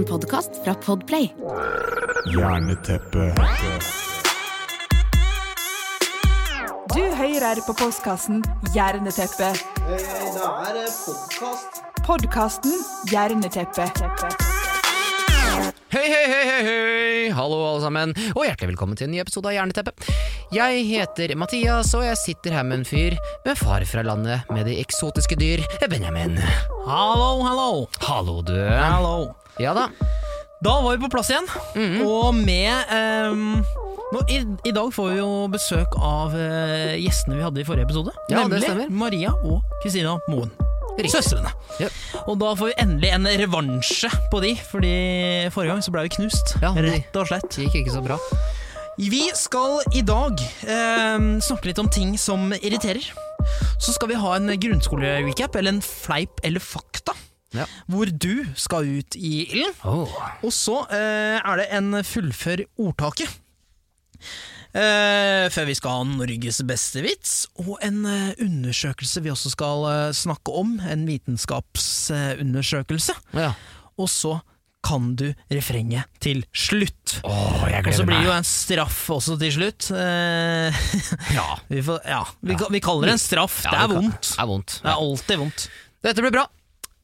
En podkast fra Podplay. Jerneteppe. Du hører på postkassen Jerneteppe. Det er podkast. Podkasten Jerneteppe. Hei, hei, hei, hei, hei! Hallo, alle sammen, og hjertelig velkommen til en ny episode av Jerneteppet. Jeg heter Mathias, og jeg sitter her med en fyr med far fra landet med de eksotiske dyr, Benjamin. Hallo, hallo. Hallo, du. Hallo. Ja da. Da var vi på plass igjen, og med um, nå, i, I dag får vi jo besøk av uh, gjestene vi hadde i forrige episode. Ja, nemlig. Maria og Kristina Moen. Riktig. Søstrene. Yep. Og da får vi endelig en revansje på de, fordi forrige gang så ble vi knust. Ja, Rett og slett. Det gikk ikke så bra. Vi skal i dag eh, snakke litt om ting som irriterer. Så skal vi ha en grunnskole-recap, eller en fleip eller fakta. Ja. Hvor du skal ut i ilden. Oh. Og så eh, er det en fullfør ordtaket. Eh, før vi skal ha Norges beste vits, og en eh, undersøkelse vi også skal eh, snakke om. En vitenskapsundersøkelse. Ja. Og så kan du refrenget til slutt. Oh, Og så blir det jo en straff også til slutt. Eh, Ja. vi, får, ja, vi, ka- vi kaller det en straff. Ja, det er vondt. Er vondt. Det er alltid vondt. Dette blir bra.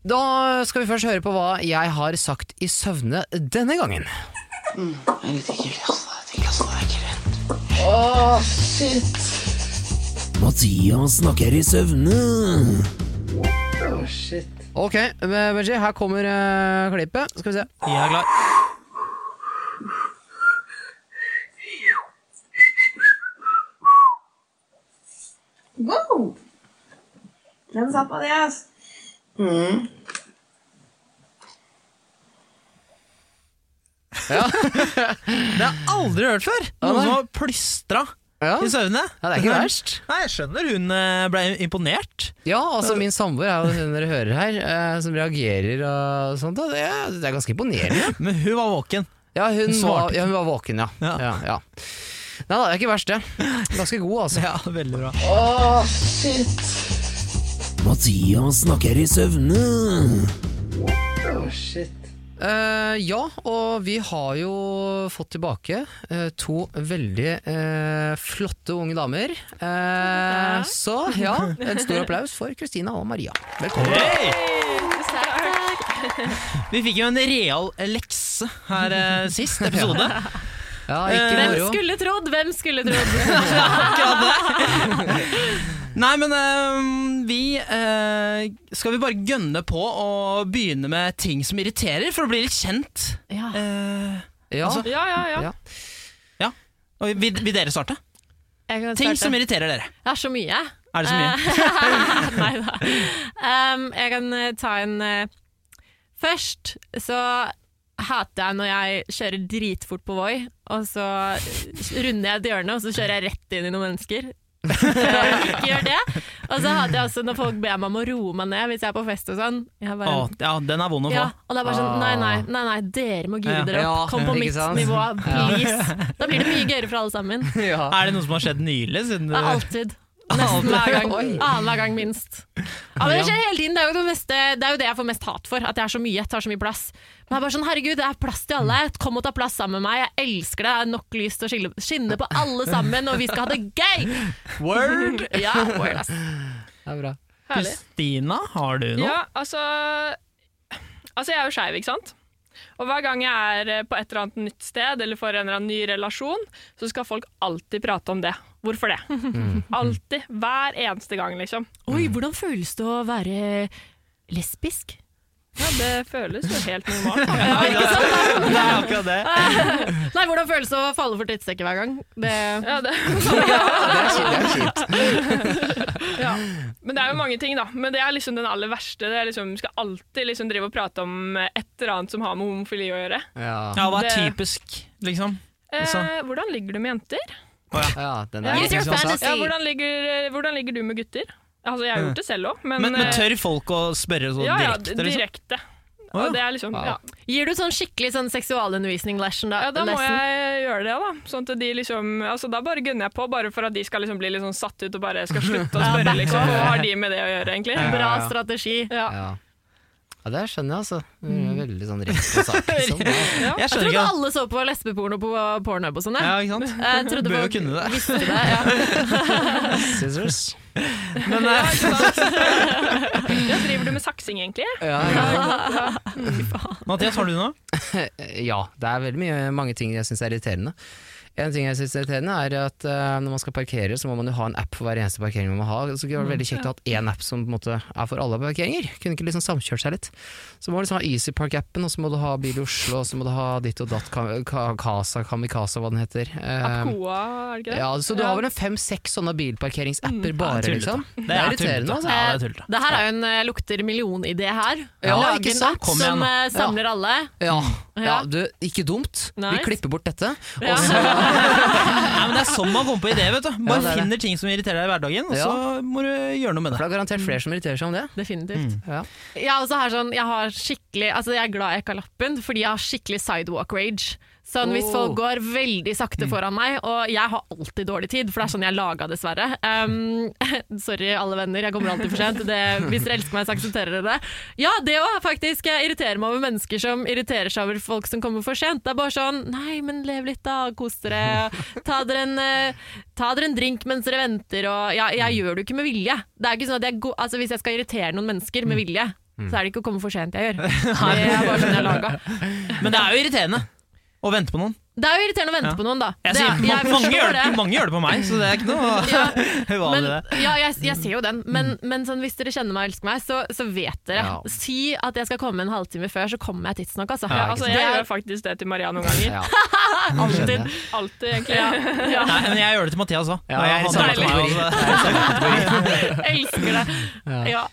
Da skal vi først høre på hva jeg har sagt i søvne denne gangen. Mathias snakker i søvne. Ok, Benji, her kommer uh, klippet. Skal vi se. Jeg er klar. Wow! Den satt på Det har jeg aldri hørt før! Noen som har plystra Ja. i søvne. Ja, det er ikke verst. Nei, Jeg skjønner hun eh, ble imponert. Ja, altså min samboer er jo hun dere hører her, eh, som reagerer og sånt. og Det, er- det er ganske imponerende. Men hun var våken. Ja, hun, Hun var, ja, hun var våken, ja. Ja. ja. ja. Nei da, det er ikke verst, det. Ganske god, altså. Ja, veldig bra. Mathias snakker i søvne. Eh, ja, og vi har jo fått tilbake uh, to veldig uh, flotte unge damer. Ja. så ja, en stor applaus for Kristina og Maria. Velkommen. Vi fikk jo en real lekse her sist episode. Ja, ikke Hvem skulle trodd? Hvem skulle trodd? Nei, men eh, vi eh, Skal vi bare gønne på og begynne med ting som irriterer, for å bli litt kjent? Ja. Uh, Ja. altså, Ja, ja, ja. Ja. og vil, vil dere starte? Jeg kan Ting som irriterer dere. Det er så mye. Er det så mye? Nei da. Um, jeg kan eh, ta en uh, Først så hater jeg når jeg kjører dritfort på Voi, og så runder jeg et hjørne, og så kjører jeg rett inn i noen mennesker. Ikke gjør det. Og så hadde jeg også når folk ber meg om å roe meg ned hvis jeg er på fest og sånn. Jeg bare, Åh, ja, den er vond å få. ja, og det er bare sånn Nei, nei, nei, nei dere må gire dere opp. Ja, Kom på mitt sant? nivå, please. Da blir det mye gøyere for alle sammen. Ja. Er det noe som har skjedd nylig? Siden du- alltid. Nesten hver gang. Annenhver gang, minst. Ja, men det skjer hele tiden. Det er, jo det, meste, det er jo det jeg får mest hat for. At jeg er så mye, tar så mye plass. Men er bare sånn, herregud, det er plass til alle. Kom og ta plass sammen med meg. Jeg elsker det. Det er nok lyst til å skinne på alle sammen, og vi skal ha det gøy! Word! Ja, word, ass. Det er bra. Kristina, har du noe? Ja, altså Altså, jeg er jo skeiv, ikke sant? Og hver gang jeg er eh, på et eller annet nytt sted eller får en eller annen ny relasjon, så skal folk alltid prate om det. Hvorfor det? Alltid. Hver eneste gang, liksom. Oi, hvordan føles det å være lesbisk? Ja, det føles jo helt normalt. Ja, det er akkurat det. Nei, hvordan føles det å falle for drittsekker hver gang? Det, Ja, det, ja. Det er kjipt. ja. Men det er jo mange ting, da. Men det er liksom den aller verste. Det er liksom, skal alltid liksom drive og prate om et eller annet som har med homofili å gjøre. Ja. Ja, hva er typisk, liksom? Eh, hvordan ligger du med jenter? ja, den er liksom. Ja, hvordan, ligger, hvordan ligger du med gutter? Altså, jeg har gjort det selv òg, men, Men, men eh, tør folk å spørre så ja, ja, direkte? liksom? direkte. Og det er liksom, Wow. ja. Gir du sånn skikkelig sånn seksualundervisning lesson da? ja, da må jeg gjøre det, da. Sånn at de liksom, altså Da bare gunner jeg på, bare for at de skal liksom bli litt sånn satt ut og bare skal slutte å spørre. liksom. Hva har de med det å gjøre, egentlig? Bra Ja, ja. strategi. Ja. Ja. Ja, det skjønner jeg, altså. Det er veldig sånn rett på sak. Liksom. Ja. Jeg Jeg trodde ikke alle så på lesbeporno på Pornhub og sånn. Ja, ikke sant? Jeg trodde Bør jo kunne det. visste det. Ja. Scissors. Men eh, Ja, driver du med saksing, egentlig? Ja, ja. Mathias, har du noe? ja, det er veldig mye, mange ting jeg syns er irriterende. En ting jeg synes er irriterende er at uh, når man skal parkere, så må man jo ha en app for hver eneste parkering man må ha. Så det var veldig kjekt å ha én app som på en måte er for alle parkeringer. Kunne ikke liksom samkjørt seg litt. Så må du liksom ha EasyPark-appen, og så må du ha Bil i Oslo, og så må du ha ditt og datt, Kasa, Kamikaze, hva den heter. Apkoa, er det ikke det? ja, så du har vel en fem-seks sånne bilparkeringsapper bare, liksom? Det er irriterende, altså. Ja, det er. Det her er jo en lukter million-idé her. Ja, Lage ikke sant? Kom som igjen, Som samler alle. Ja, ja du, ikke dumt. Vi klipper bort dette. Ja. Og så Nei, men Det er sånn man kommer på idé. vet du Bare Ja, er finner ting som irriterer deg i hverdagen, og Ja. så må du gjøre noe med For det. det er garantert flere som irriterer seg om det. Definitivt. Ja. Jeg, er også her sånn, jeg har skikkelig Altså jeg er glad jeg ikke har lappen, fordi jeg har skikkelig sidewalk rage. Sånn Hvis Oh. folk går veldig sakte foran meg, og jeg har alltid dårlig tid, for det er sånn jeg er laga, dessverre. Um, sorry, alle venner, jeg kommer alltid for sent. Det, hvis dere elsker meg, så aksepterer dere det. Ja, det òg, faktisk. Jeg irriterer meg over mennesker som irriterer seg over folk som kommer for sent. Det er bare sånn Nei, men lev litt, da. Kos dere. Ta dere en, eh, ta dere en drink mens dere venter. Og ja, jeg gjør det jo ikke med vilje. Det er ikke sånn at jeg, altså, Hvis jeg skal irritere noen mennesker med vilje, så er det ikke å komme for sent jeg gjør. Det er bare sånn jeg er laga. Men det er jo irriterende å vente på noen. Det er jo irriterende å vente Ja. på noen, da. Jeg Det sier, er- ma- mange, gjør det, mange gjør det på meg, så det er ikke noe Ja, uvanlig. det. ja, jeg, jeg ser jo den, men, men sånn, hvis dere kjenner meg og elsker meg, så, så vet dere. Ja. Si at jeg skal komme en halvtime før, så kommer jeg tidsnok. Altså. Ja, altså, jeg gjør faktisk det til Maria noen ganger. Alltid. Alltid, egentlig. Ja, Nei, men jeg gjør det til Mathias òg. Ja, jeg er i samme altså. elsker det. Ja.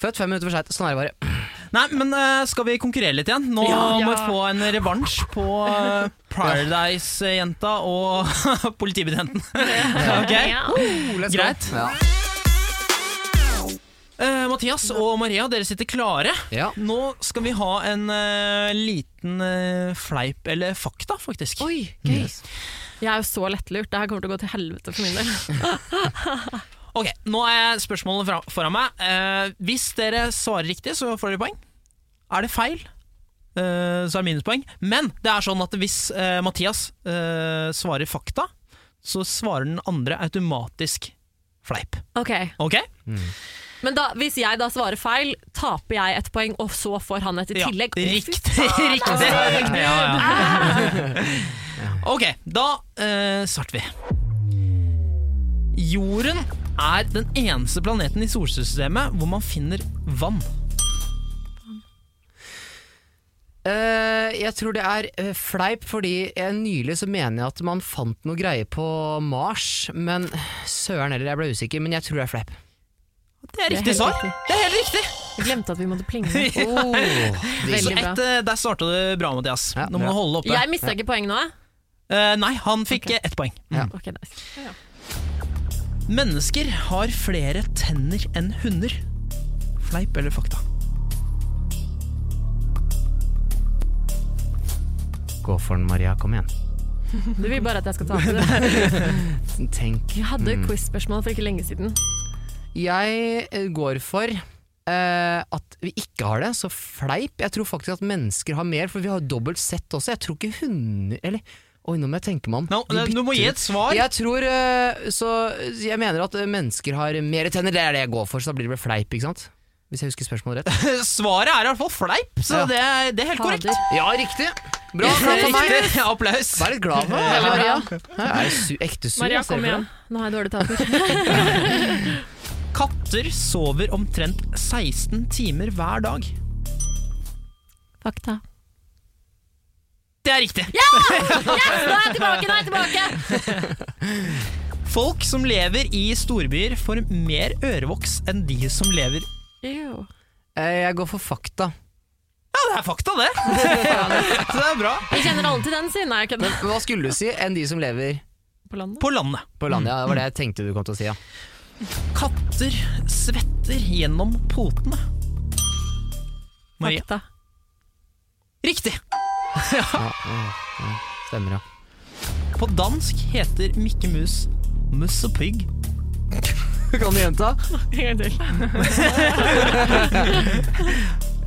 Født fem minutter for seint. Sånn er det bare. Nei, men uh, skal vi konkurrere litt igjen? Nå Ja. må vi få en revansj på uh, Paradise-jenta og politibetjenten. ok? Ja. Greit. Ja. Eh, Mathias og Maria, dere sitter klare. Ja. Nå skal vi ha en liten fleip eller fakta, faktisk. Oi, gøy. Jeg er jo så lettlurt. Det her kommer til å gå til helvete for min del. Ok, Nå er spørsmålet foran meg. Eh, hvis dere svarer riktig, så får dere poeng. Er det feil, eh, så er det minuspoeng. Men det er sånn at hvis eh, Mathias eh, svarer fakta, så svarer den andre automatisk fleip. Ok, Ok? Men da, hvis jeg da svarer feil, taper jeg et poeng, og så får han et i tillegg. Ja, fy riktig. riktig. Ja, ja. Ok, da eh, starter vi. Jorden er den eneste planeten i solsystemet hvor man finner vann. Uh, jeg tror det er uh, fleip, fordi uh, nylig så mener jeg at man fant noe greie på Mars. Men søren heller, jeg ble usikker. Men jeg tror det er fleip. Det er riktig svar. Det er helt riktig. Jeg glemte at vi måtte plinge. Oh, Så et, bra. eh, der starta du bra, Mathias. Ja, Nå må bra. du holde oppe. Jeg mista ikke poeng nå. Eh, nei, han fikk okay. ett poeng. Ja. Okay, nice. Mennesker har flere tenner enn hunder. Fleip eller fakta? Gå for den, Maria. Kom igjen. Du vil bare at jeg skal tape det. Tenk. Vi hadde Mm. quiz-spørsmål for ikke lenge siden. Jeg eh, går for uh, at vi ikke har det, så fleip. Jeg tror faktisk at mennesker har mer, for vi har dobbelt sett også. Jeg tror ikke hunder Eller Oi, nå må jeg tenke meg om. No, De du må gi et svar. Jeg tror eh, Så jeg mener at eh, mennesker har mer tenner, det er det jeg går for, så da blir det vel fleip, ikke sant? Hvis jeg husker spørsmålet rett. Svaret er i hvert fall fleip, så Ja. det, er, det er helt korrekt. Ja, riktig! Bra, bra for meg! Applaus. Vær litt glad for meg, Ja. Maria. Jeg er su ekte sur. Maria, kom igjen. Nå har jeg dårlig taper. Katter sover omtrent 16 timer hver dag. Fakta. Det er riktig. Yes, nå er jeg tilbake! Nå er jeg tilbake! Folk som lever i storbyer, får mer ørevoks enn de som lever Ew. Eh, Jeg går for fakta. Ja, det er fakta, det! så det er bra. Jeg kjenner alle til den, siden jeg kødder. Men hva skulle du si enn de som lever På landet. På landet. på landet? Ja, det var det jeg tenkte du kom til å si, ja. Katter svetter gjennom potene. Maria. Fakta. Riktig. ja, ja, ja. Stemmer, ja. På dansk heter Mikke Mus Mus og Pygg. Kan du gjenta? En gang til.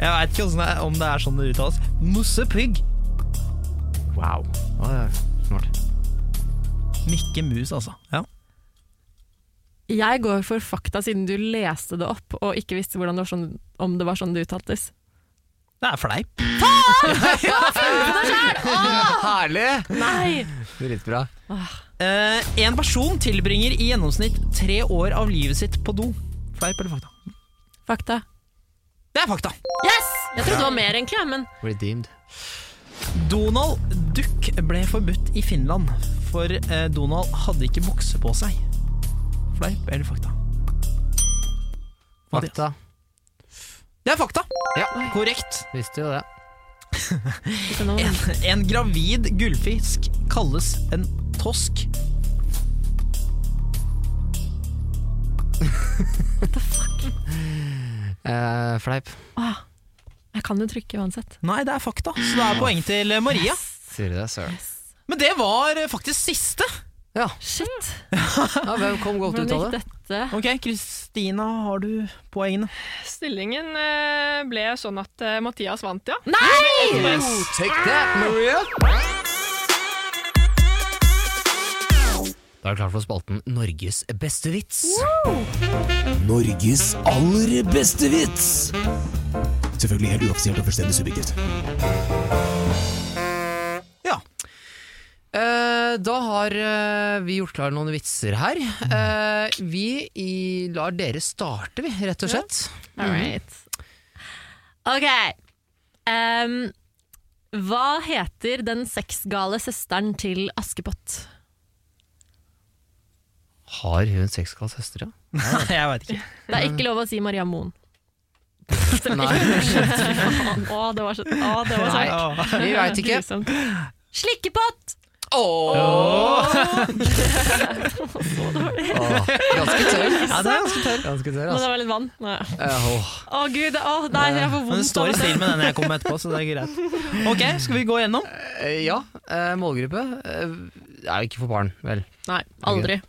Jeg veit ikke det er, om det er sånn det uttales. Mussepygg. Wow. Å, det er smart. Mikke Mus, altså. Ja. Jeg går for fakta siden du leste det opp og ikke visste det var sånn, om det var sånn det uttaltes. Det er fleip. Herlig! Nei! Dritbra. Eh, en person tilbringer i gjennomsnitt tre år av livet sitt på do. Fleip eller fakta? Fakta. Det er fakta. Yes! Jeg trodde det var mer, egentlig, men Redeemed. Donald Duck ble forbudt i Finland, for eh, Donald hadde ikke bukse på seg. Fleip eller fakta? Mathias. Fakta. Det er fakta! Ja. Korrekt. Visste jo det. En, en gravid gullfisk kalles en tosk. What the Eh, fleip. Åh, jeg kan jo trykke uansett. Nei, det er fakta, så det er poeng til Maria. Sier du det, søren? Men det var faktisk siste. Ja. Shit! ja. Hvem kom godt ut Hvordan av gikk det? dette? Ok, Kristina, har du poengene? Stillingen eh, ble sånn at eh, Mathias vant, ja. Nei! Take that, Maria! Da er det klart for spalten Norges beste vits. Norges aller beste vits! Selvfølgelig helt uoffisielt og fullstendig subjektivt. Da har eh, vi gjort klar noen vitser her. Eh, vi i, lar dere starte, vi, rett og slett. All right. Ok. Um, hva heter den sexgale søsteren til Askepott? Har hun sexgal søster, ja? Nei, jeg veit ikke. Det er ikke lov å si Maria Moen. Nei, Å, det var så, å, det var så Nei. vi veit ikke. Slikkepott! Åh! Åh, ganske tørr. Ja, det er ganske tørr. Ganske tørr, Men det altså. var litt vann. Nei. Eh, åh. Å gud, å, nei, jeg får Men vondt det står i av stil med den jeg kom med etterpå, så det er greit. Ok, skal vi gå gjennom? Eh, ja, eh, målgruppe eh, er jo ikke for barn, vel. Nei, aldri.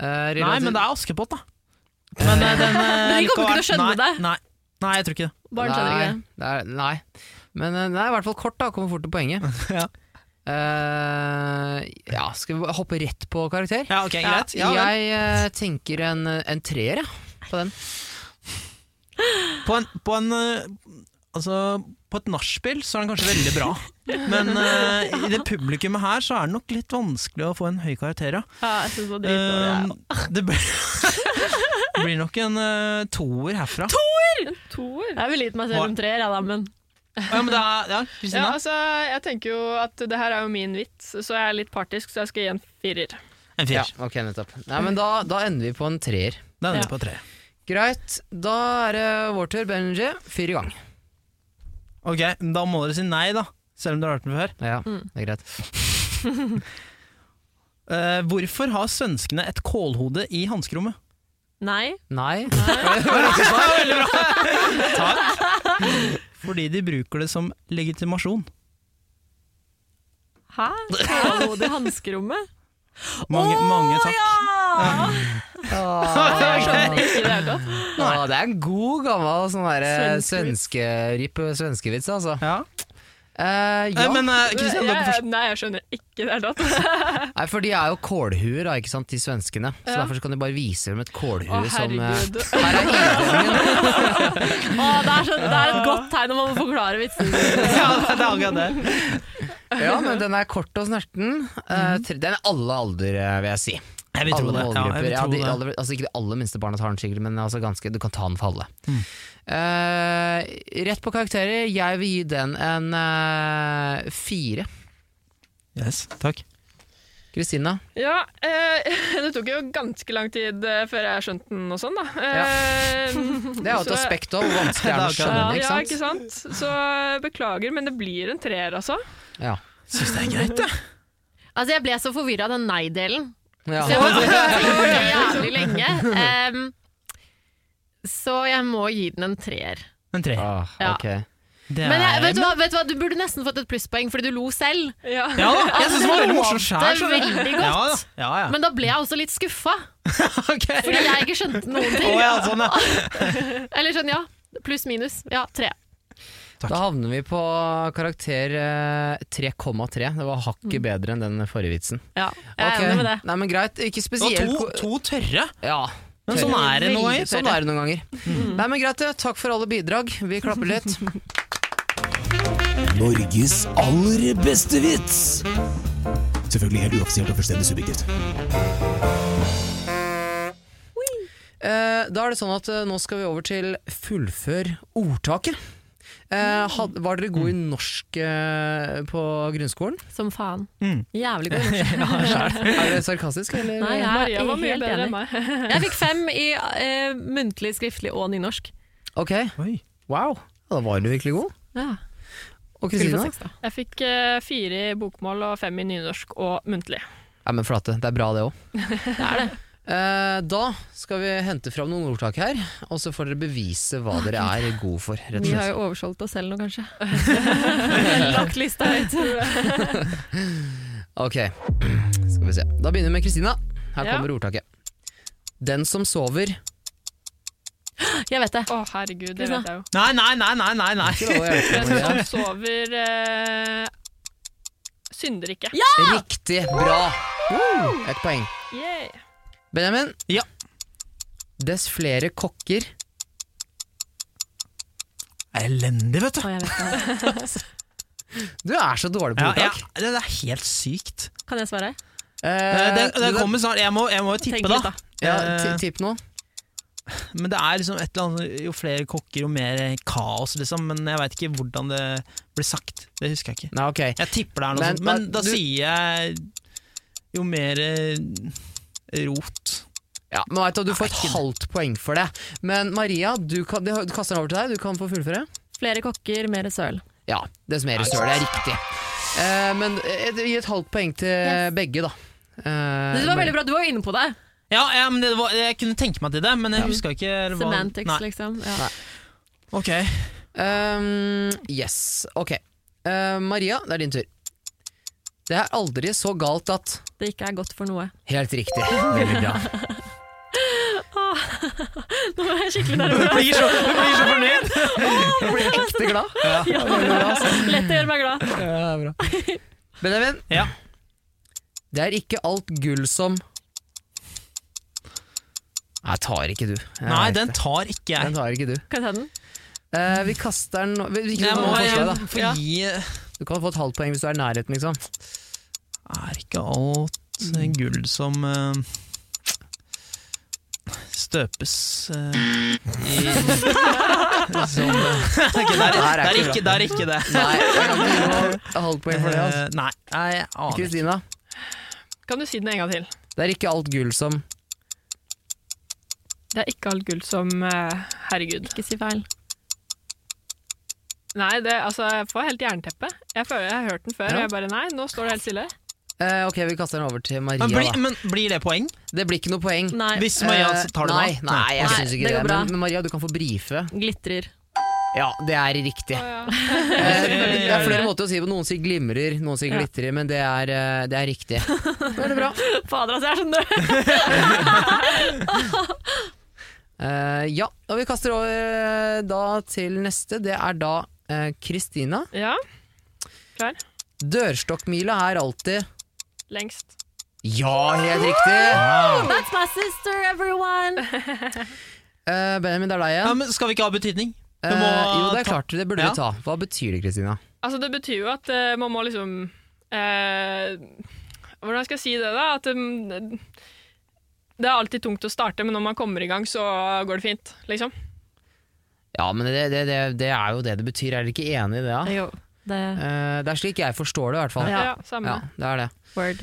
Eh, Nei, men det er Askepott, da. Men, eh, den, eh, Men de kommer ikke til å skjønne nei, det. Nei, nei, jeg tror ikke det. Barn skjønner ikke det. Nei, er, nei. Men eh, det er i hvert fall kort, da. Kommer fort til poenget. Ja. Eh, ja, skal vi hoppe rett på karakter? Ja, ok, greit. Ja, jeg uh, tenker en, en treer, jeg, på den. På en, på en uh, Altså, på et nachspiel så er den kanskje veldig bra. Men uh, i det publikummet her så er det nok litt vanskelig å få en høy karakter, ja. Ja, jeg synes det var. Eh, det blir, nok en uh, toer herfra. En toer. Jeg vil gitt meg selv en treer, jeg da, men Ja, men da, ja, Ja, altså, jeg tenker jo at det her er jo min vits, så jeg er litt partisk, så jeg skal gi en firer. En Ja, ok, nettopp. Nei, men da, da ender vi på en treer. Da ender Ja. på tre. Greit, da er det vår tur, Benji. Fyr i gang. Ok, da må dere si nei, da. Selv om dere har hørt den før. Ja, Mm. det er greit. uh, hvorfor har svenskene et kålhode i hanskerommet? nei. Nei. Fordi de bruker det som legitimasjon. Hæ? Hallo, det hanskerommet? Mange, mange takk. Jeg skjønner ikke det hele tatt. Det er en god, gammel sånn Svenskevits. svenske-ripp svenskevits, altså. Ja. Eh, ja. Eh, Men uh, Kristian, uh, Jeg- først. Nei, jeg skjønner ikke det hele. Nei, for de er jo kålhuer, da, ikke sant, de svenskene. Så Ja. derfor så kan de bare vise dem et kålhue Å, som uh. Her er innledningen. oh, det, er så, det er et godt tegn man må forklare vitsen. Ja, det er akkurat det. Ja, men den er kort og snerten. Uh, den er alle alder, eh, vil jeg si. Jeg vil tro alle det. Ja, målgrupper. jeg vil Ja, tro de, det. alle, altså ikke de aller minste barna tar den sikkert, men altså ganske, du kan ta den for alle. Mm. Eh, rett på karakterer, jeg vil gi den en eh, fire. Yes, takk. Kristina? Ja, eh, det tok jo ganske lang tid eh, før jeg skjønte den og sånn, da. Eh, Det er jo et så- aspekt av hvor vanskelig det er å skjønne Ja, den, ikke ja, sant? ikke sant? Så eh, beklager, men det blir en treer, altså. Ja. Syns det er greit, jeg. Altså, jeg ble så forvirra av den nei-delen. Ja. Så jeg måtte tenke jævlig lenge. Um, så jeg må gi den en treer. En tre. Ah, Ja. Er... Men jeg, vet, du hva, vet du hva, du burde nesten fått et plusspoeng fordi du lo selv. Ja. Ja da, jeg synes det var veldig morsomt Det er veldig godt. Ja, ja, ja. Men da ble jeg også litt skuffa, okay. fordi jeg ikke skjønte noen ting. ja, sånn, ja. Eller sånn, ja. Pluss minus. Ja, tre. Takk. Da havner vi på karakter eh, 3,3. Det var hakket bedre enn den forrige vitsen. Ja, jeg er enig med det. Nei, men greit. Ikke spesielt to, to tørre, Ja, men sånn er det noen ganger. sånn er det noen ganger. Nei, men greit, takk for alle bidrag. Vi klapper litt. Norges aller beste vits! Selvfølgelig helt uoffisielt og fullstendig subjektivt. Eh, da er det sånn at eh, nå skal vi over til fullfør ordtaket. Eh, had, var dere gode i norsk eh, på grunnskolen? Som faen. Mm. Jævlig god i norsk. Er det sarkastisk, eller? Nei, jeg Maria er var mye bedre enn meg. Jeg fikk fem i eh, muntlig, skriftlig og nynorsk. Ok, Oi. wow. Da var du virkelig god. Ja. Og Kristina? Jeg fikk eh, fire i bokmål og fem i nynorsk og muntlig. Ja, men flate. Det er bra, det òg. Det er det. Eh, da skal vi hente fram noen ordtak her, og så får dere bevise hva dere er gode for. rett og Vi har jo oversolgt oss selv nå, kanskje. Lagt lista høyt. Ok, skal vi se. Da begynner vi med Kristina. Her Ja. kommer ordtaket. Den som sover Jeg vet det. Å, herregud, det vet jeg jo. Nei, nei, nei, nei, nei, Den som sover eh, synder ikke. Riktig! Bra! Uh, Et poeng. Yeah. Benjamin. Ja. Dess flere kokker Det er elendig, vet du. Å, jeg vet det. Du er så dårlig på Ja, ja, ordtak. det er helt sykt. Kan jeg svare? Eh, Eh, det, det du- kommer snart. Jeg må, jeg må jo tippe, Tenk da. litt, da. Ja, Eh, Tipp noe. Men det er liksom et eller annet Jo flere kokker, jo mer kaos, liksom. Men jeg veit ikke hvordan det blir sagt. Det husker jeg ikke. Nei, ok. Jeg tipper det er noe Men- sånt, men men da du- sier jeg jo mer eh, rot. Ja, men vet du, du får et Nei, det. halvt poeng for det. Men Maria, du, kan, du kaster den over til deg. Du kan få fullføre. Flere kokker, mer søl. Ja, det som er søl, det er riktig. Eh, men eh, gi et halvt poeng til Yes. begge, da. Eh, Det var veldig bra, du var jo inne på det. Ja, ja men det var, jeg kunne tenke meg til det, men jeg huska ikke hva Semantics, Nei. liksom. Ja. Ok. Um, yes, ok. Uh, Maria, det er din tur. Det er aldri så galt at Det ikke er godt for noe. Helt riktig. Veldig bra. Nå er jeg skikkelig Du nervøs. blir så, du blir så fornøyd! Du blir ekte glad. Lett å gjøre meg glad. Ja, det er bra. Benjamin, Ja. det er ikke alt gull som Nei, tar ikke du. Jeg Nei, vet den det. tar ikke den jeg. tar ikke du. Kan jeg ta den? Eh, vi kaster den nå- vi- vi- Jeg må forslag, da. jeg få Ja. gi Du kan få et halvt poeng hvis du er i nærheten, liksom. Er ikke alt eh, gull som eh, støpes uh, i Som eh, ok, det, er, Det er ikke det er ikke det. Nei, halvt poeng for det. Altså. Nei, jeg aner ikke. Kristina, Kan du si den en gang til? det er ikke alt gull som Det er ikke alt gull som Herregud. Ikke si feil. Nei, det, altså, jeg får helt jernteppe. Jeg føler jeg har hørt den før, Ja. og jeg bare nei, nå står det helt stille. eh, Ok, vi kaster den over til Maria, Men, bli, da. men blir det poeng? Det blir ikke noe poeng. Nei. Hvis Maria Eh, tar det nei, nå? Nei, jeg Nei, synes ikke det det. bra. Men, men Maria, du kan få brife. Glitrer. Ja, det er riktig. Oh, ja. Eh, Det er flere måter å si det på. Noen sier glimrer, noen sier Ja. glitrer, men det er, eh, det er riktig. Veldig bra. Fader, altså, jeg er så nødt! Eh, ja, og vi kaster over da til neste. Det er da eh, Kristina. ja. Klar? Dørstokkmila er alltid Lengst. Ja, helt riktig! That's my sister, everyone! Eh, Benjamin, det er deg Ja, igjen. men skal vi ikke ha betydning? Eh, jo, det er ta- klart, det burde Ja. vi ta. Hva betyr det, Kristina? Altså, det betyr jo at uh, man må liksom uh, Hvordan skal jeg si det, da? At um, det er alltid tungt å starte, men når man kommer i gang, så går det fint, liksom. Ja, men det, det, det, det er jo det det betyr. Er dere ikke enig i det? da? Jo, det Uh, det er slik jeg forstår det, i hvert fall. Ja. Ja, samme. Ja, det er det. Word.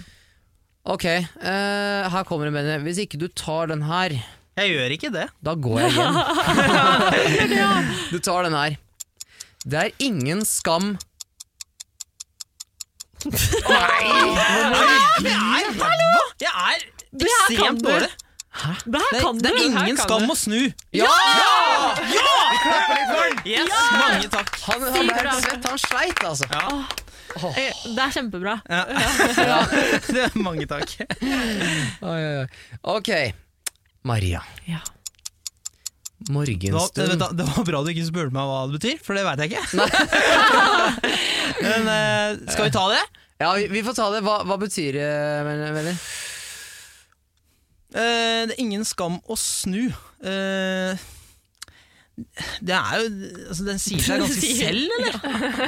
Ok, uh, her kommer det, Benny. Hvis ikke du tar den her, Jeg gjør ikke det. da går jeg hjem. du tar den her. Det er ingen skam Jeg er Hallo! Jeg er ekstremt dårlig. Hæ? Det her Det, kan det er ingen skam å snu. Ja Ja! Yes, mange takk. Han, han ble helt svett, han sleit, altså. Ja. Eh, Det er kjempebra. Ja. Det er mange takk. Oi, oi, oi. Ok, Maria. Ja. Det var, vet Morgenstund. du, det var bra du ikke spurte meg hva det betyr, for det veit jeg ikke. Men eh, skal vi ta det? Ja, vi, vi får ta det. Hva, hva betyr det, men- venner? Eh, det er ingen skam å snu. Eh, det er jo altså, Den sier seg ganske Sier- selv, eller?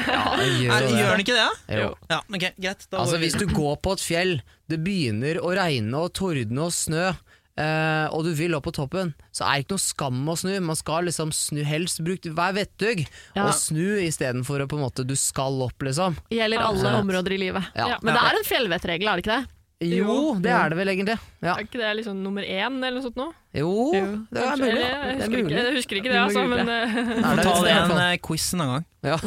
Ja, det Er, gjør gjør den ikke det? Jo. Ja, okay, greit. Da Altså Hvis du går på et fjell, det begynner å regne og tordne og snø, eh, og du vil opp på toppen, så er det ikke noe skam å snu. Man skal liksom snu helst. Bruk, vær vettug, Ja. og snu istedenfor å på en måte Du skal opp, liksom. Gjelder alle Ja. områder i livet. Ja. Men det er en fjellvettregel, er det ikke det? Jo, det er det vel egentlig. Ja. Er ikke det liksom nummer én eller noe sånt nå? Jo, det er mulig. Jeg, jeg, er husker ikke, jeg husker ikke det, altså, men eh, Nei, Ta det er det en fall. eh, quiz en gang. Ja.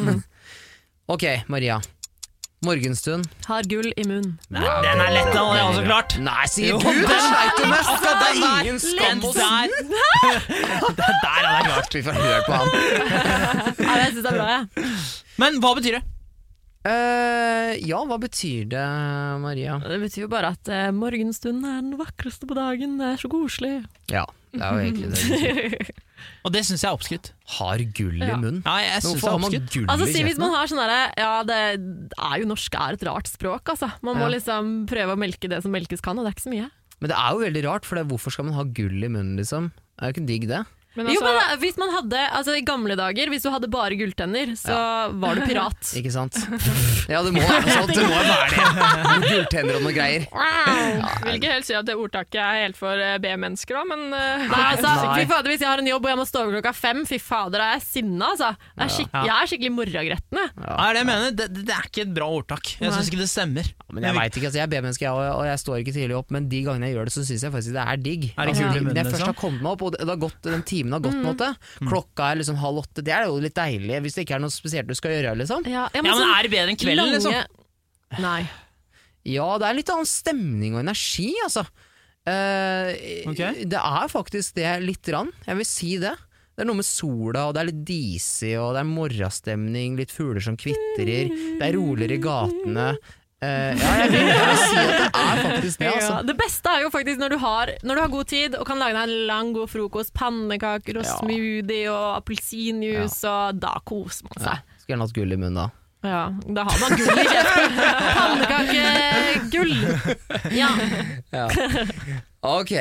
Ok, Maria. Morgenstund. Har gull i munn. Den er lett, den det er også klart. Nei, sier Jo, du! Det er sleit du med! akkurat Det er ingen skam å der. er det klart. Vi får høre på han. Ja, jeg syns det er bra, jeg. Men hva betyr det? Eh, ja, hva betyr det, Maria? Det betyr jo bare at uh, morgenstunden er den vakreste på dagen, det er så koselig. Ja, det er jo egentlig det. det. Og det syns jeg er oppskrytt. Har gull i munnen? Ja, jeg synes det er oppskrytt. Altså si Hvis man har sånn derre Ja, det er jo norsk er et rart språk, altså. Man må Ja. liksom prøve å melke det som melkes kan, og det er ikke så mye. Men det er jo veldig rart, for det, hvorfor skal man ha gull i munnen, liksom? Det er jo ikke digg, det. Men jo, altså, men eh, hvis man hadde Altså I gamle dager, hvis du hadde bare gulltenner, så var du pirat. Ikke sant? Ja, det må være sånn. Det må være det. Gulltenner og noe greier. jeg vil ikke helt si at det ordtaket er helt for eh, B-mennesker, da, men eh, Nei, altså, Nei. fy fader, Hvis jeg har en jobb og jeg må stå over klokka fem, fy fader, da er jeg sinna. Altså. Det er Jeg er skikkelig morragretten, jeg. Ja, det er det jeg mener. Det, det, det er ikke et bra ordtak. Jeg syns ikke det stemmer. Men jeg vet ikke, altså jeg er B-menneske, og og jeg står ikke tidlig opp, men de gangene jeg gjør det, så syns jeg faktisk det er digg. Er det altså, jeg først har liksom? kommet meg opp, og det det har gått, den timen har gått, Mm. måte. klokka er liksom halv åtte, det er jo litt deilig, hvis det ikke er noe spesielt du skal gjøre, liksom. Ja, Ja, men sånn er det bedre enn kvelden, lange- liksom? Nei. Ja, det er litt annen stemning og energi, altså. Uh, okay. Det er faktisk det lite grann, jeg vil si det. Det er noe med sola, og det er litt disig, og det er morgenstemning, litt fugler som kvitrer, det er roligere i gatene. Eh, ja, jeg vil, jeg vil si at det er faktisk det, altså. Ja, det beste er jo faktisk når du, har, når du har god tid og kan lage deg en lang, god frokost. Pannekaker og Ja. smoothie og appelsinjuice, og da koser man Ja, seg. skulle gjerne hatt gull i munnen da. Ja, da har man gull i kjeften. Pannekakegull! Ja. Ja. Ok,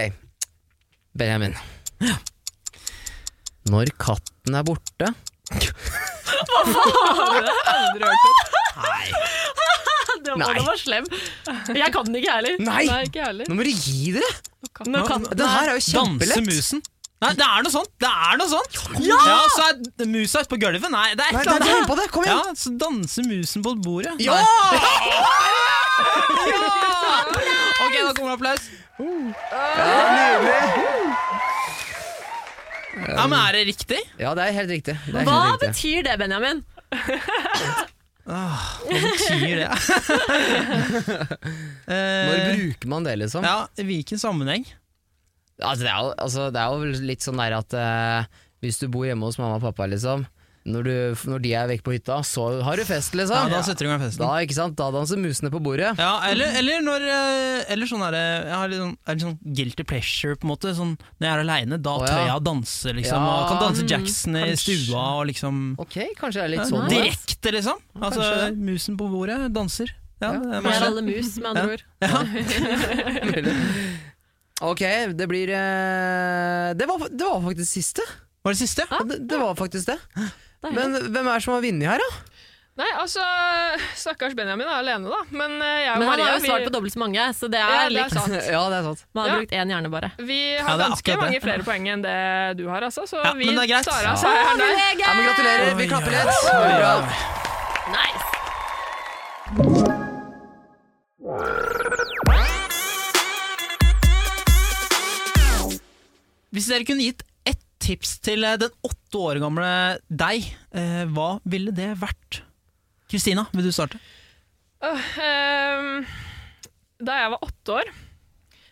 Benjamin. Når katten er borte Det var, Nei. Det var slem. Jeg kan den ikke, jeg heller. Nei! Nei, ikke heller. Nå må du gi dere! Når Den her er jo kjempelett. Dansemusen. Nei, det er noe sånt! Det er noe sånt! Ja! så er musa ute på gulvet. Nei, det er et eller er annet på det, kom igjen! Ja, så danser musen på bordet. Ja! ja! Ok, da kommer det applaus. Ja, men er det riktig? Ja, det er helt riktig. Det er Hva helt riktig. betyr det, Benjamin? Hva betyr det? Når Eh, bruker man det, liksom? ja, I hvilken sammenheng? Altså, det, er jo, altså, det er jo litt sånn der at uh, hvis du bor hjemme hos mamma og pappa, liksom når, du, når de er vekk på hytta, så har du fest, liksom. Ja, da setter du i gang festen. Da, ikke sant? da danser musene på bordet. Ja, eller, eller når eh, Eller sånn er det Jeg har litt sånn, litt sånn guilty pleasure, på en måte. Sånn, når jeg er aleine, da ja. tør jeg å danse, liksom. Ja, og kan danse Jackson i kanskje. stua og liksom Ok, kanskje det er litt Ja, sånn. da. Direkte, liksom. Altså, Kanskje musen på bordet, danser. Ja, Ja. det er alle mus, med andre ord. Ok, det blir eh, det, var, det var faktisk siste. Var det siste? Ja, det, det var faktisk det. Deilig. Men hvem er det som har vunnet her, da? Nei, altså Stakkars Benjamin er alene, da. Men eh, jeg og Men han Maria har jo vi, svart på dobbelt så mange, så det Ja, er det er likt. sant. ja, det er sant. Man har Ja. brukt én hjerne, bare. Vi Ja, har det er ganske akkurat det. mange flere poeng enn det du har, altså. Så Ja, vi men det er greit. tar av Ja. seieren der. Ja, men gratulerer, vi klapper litt. bra. Nice! Hvis dere kunne gitt tips til eh, den åtte år gamle deg, eh, hva ville det vært? Kristina, vil du starte? Uh, um, da jeg var åtte år,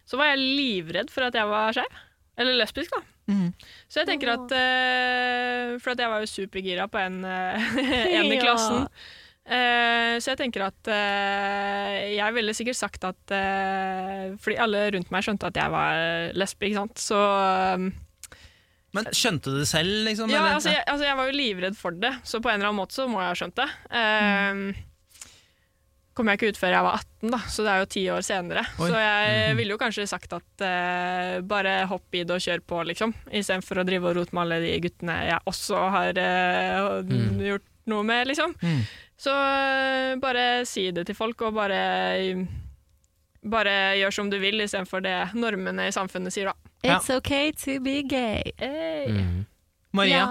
så var jeg livredd for at jeg var skeiv. Eller lesbisk, da. Mm. Så jeg tenker at uh, For at jeg var jo supergira på en, en i klassen. Uh, så jeg tenker at jeg ville sikkert sagt at Fordi alle rundt meg skjønte at jeg var lesbe, ikke sant. Så eh, Men skjønte du det selv, liksom? Ja, altså jeg, altså jeg var jo livredd for det, så på en eller annen måte så må jeg ha skjønt det. Um, kom jeg ikke ut før jeg var 18, da, så det er jo ti år senere. Oi. Så jeg ville jo kanskje sagt at uh, bare hopp i det og kjør på, liksom. Istedenfor å drive og rote med alle de guttene jeg også har uh, Mm. gjort noe med, liksom. Mm. Så eh, bare si det til folk, og bare bare gjør som du vil, istedenfor det normene i samfunnet sier, da. It's okay to be gay. Mm. Maria, Ja.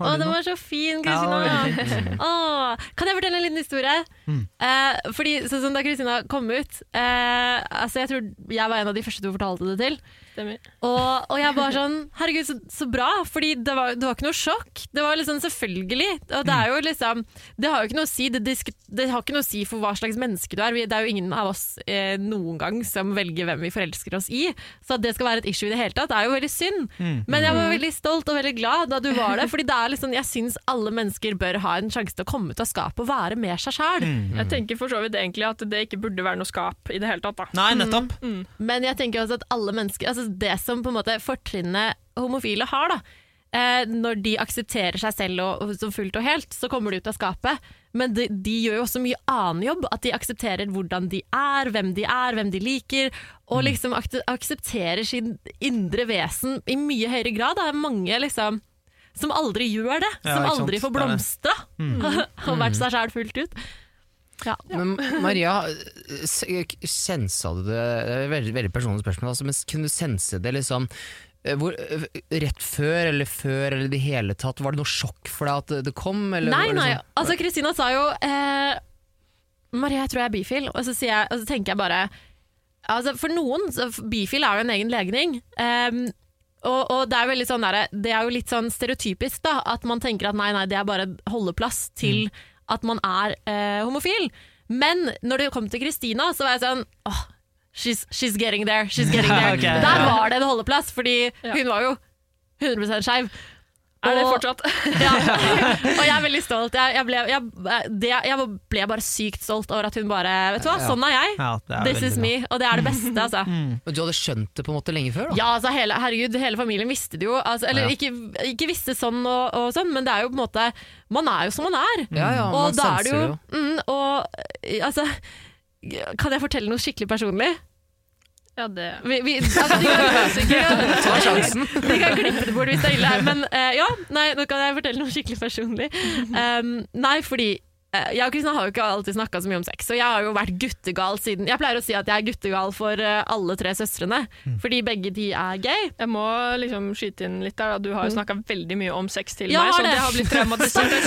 har Å, den var så fin, Kristina. Åh, kan jeg fortelle en liten historie? Mm. Eh, fordi sånn som Da Kristina kom ut eh, altså Jeg tror jeg var en av de første du fortalte det til. Stemmer. Og, og jeg bare sånn Herregud, så, så bra! Fordi det var, det var ikke noe sjokk. Det var liksom selvfølgelig. Og det er jo liksom Det har jo ikke noe å si Det, det har ikke noe å si for hva slags menneske du er. Vi, det er jo ingen av oss eh, noen gang som velger hvem vi forelsker oss i. Så at det skal være et issue i det hele tatt, er jo veldig synd. Mm. Men jeg var veldig stolt og veldig glad da du var det. Fordi det er liksom, jeg syns alle mennesker bør ha en sjanse til å komme ut av skapet og være med seg sjæl. Mm. Jeg tenker for så vidt egentlig at det ikke burde være noe skap i det hele tatt, da. Nei, nettopp. Men jeg tenker også at alle mennesker altså Det som på en måte fortrinnet homofile har, da eh, når de aksepterer seg selv og, som fullt og helt, så kommer de ut av skapet. Men de, de gjør jo også mye annen jobb. At de aksepterer hvordan de er, hvem de er, hvem de liker. Og liksom ak aksepterer sin indre vesen i mye høyere grad. Det er mange liksom som aldri gjør det. Ja, som sant. aldri får blomstra mm. og vært seg sjæl fullt ut. Ja. Men Maria, sensa du det Det er veldig, veldig personlig spørsmål, altså, men kunne du sense det liksom eh, hvor, eh, rett før eller før eller i det hele tatt? Var det noe sjokk for deg at det- kom? Eller Nei, nei. sånn- Altså, Kristina sa jo eh, Maria, jeg tror jeg er bifil. Og så, jeg, og så tenker jeg bare altså, For noen, så bifil er jo en egen legning. Um, og, og det er, veldig sånn der, det er jo litt sånn stereotypisk da, at man tenker at nei, nei, det er bare holdeplass til at man er eh, homofil. Men når det kom til Kristina, så var jeg sånn oh, she's, she's getting there, she's getting there. okay, Der var det en holdeplass, fordi Ja. hun var jo 100% skeiv. Er det fortsatt? ja. Og jeg er veldig stolt. Jeg, jeg, ble, jeg, det, jeg ble bare sykt stolt over at hun bare Vet du hva, sånn er jeg. Ja, er This is bra. me. Og det er det beste, altså. Men du hadde skjønt det på en måte lenge før? da? Ja, altså hele, herregud, hele familien visste det jo. Altså, eller Ja. ikke, ikke visste sånn og, og sånn, men det er jo på en måte Man er jo som man er. Ja, ja, og man da er det jo, mm, og, altså, Kan jeg fortelle noe skikkelig personlig? Ja, det Vi, vi, altså, de, kan, Ta sjansen! de kan klippe det bort hvis det er ille. Men uh, ja, nei, nå kan jeg fortelle noe skikkelig personlig. Um, nei, fordi jeg og Kristina har jo ikke alltid snakka så mye om sex, og jeg har jo vært guttegal siden Jeg pleier å si at jeg er guttegal for eh, alle tre søstrene, fordi begge de er gay. Jeg må liksom skyte inn litt der. Da. Du har jo snakka veldig mye om sex til Ja, meg, så det. det har blitt traumatisert.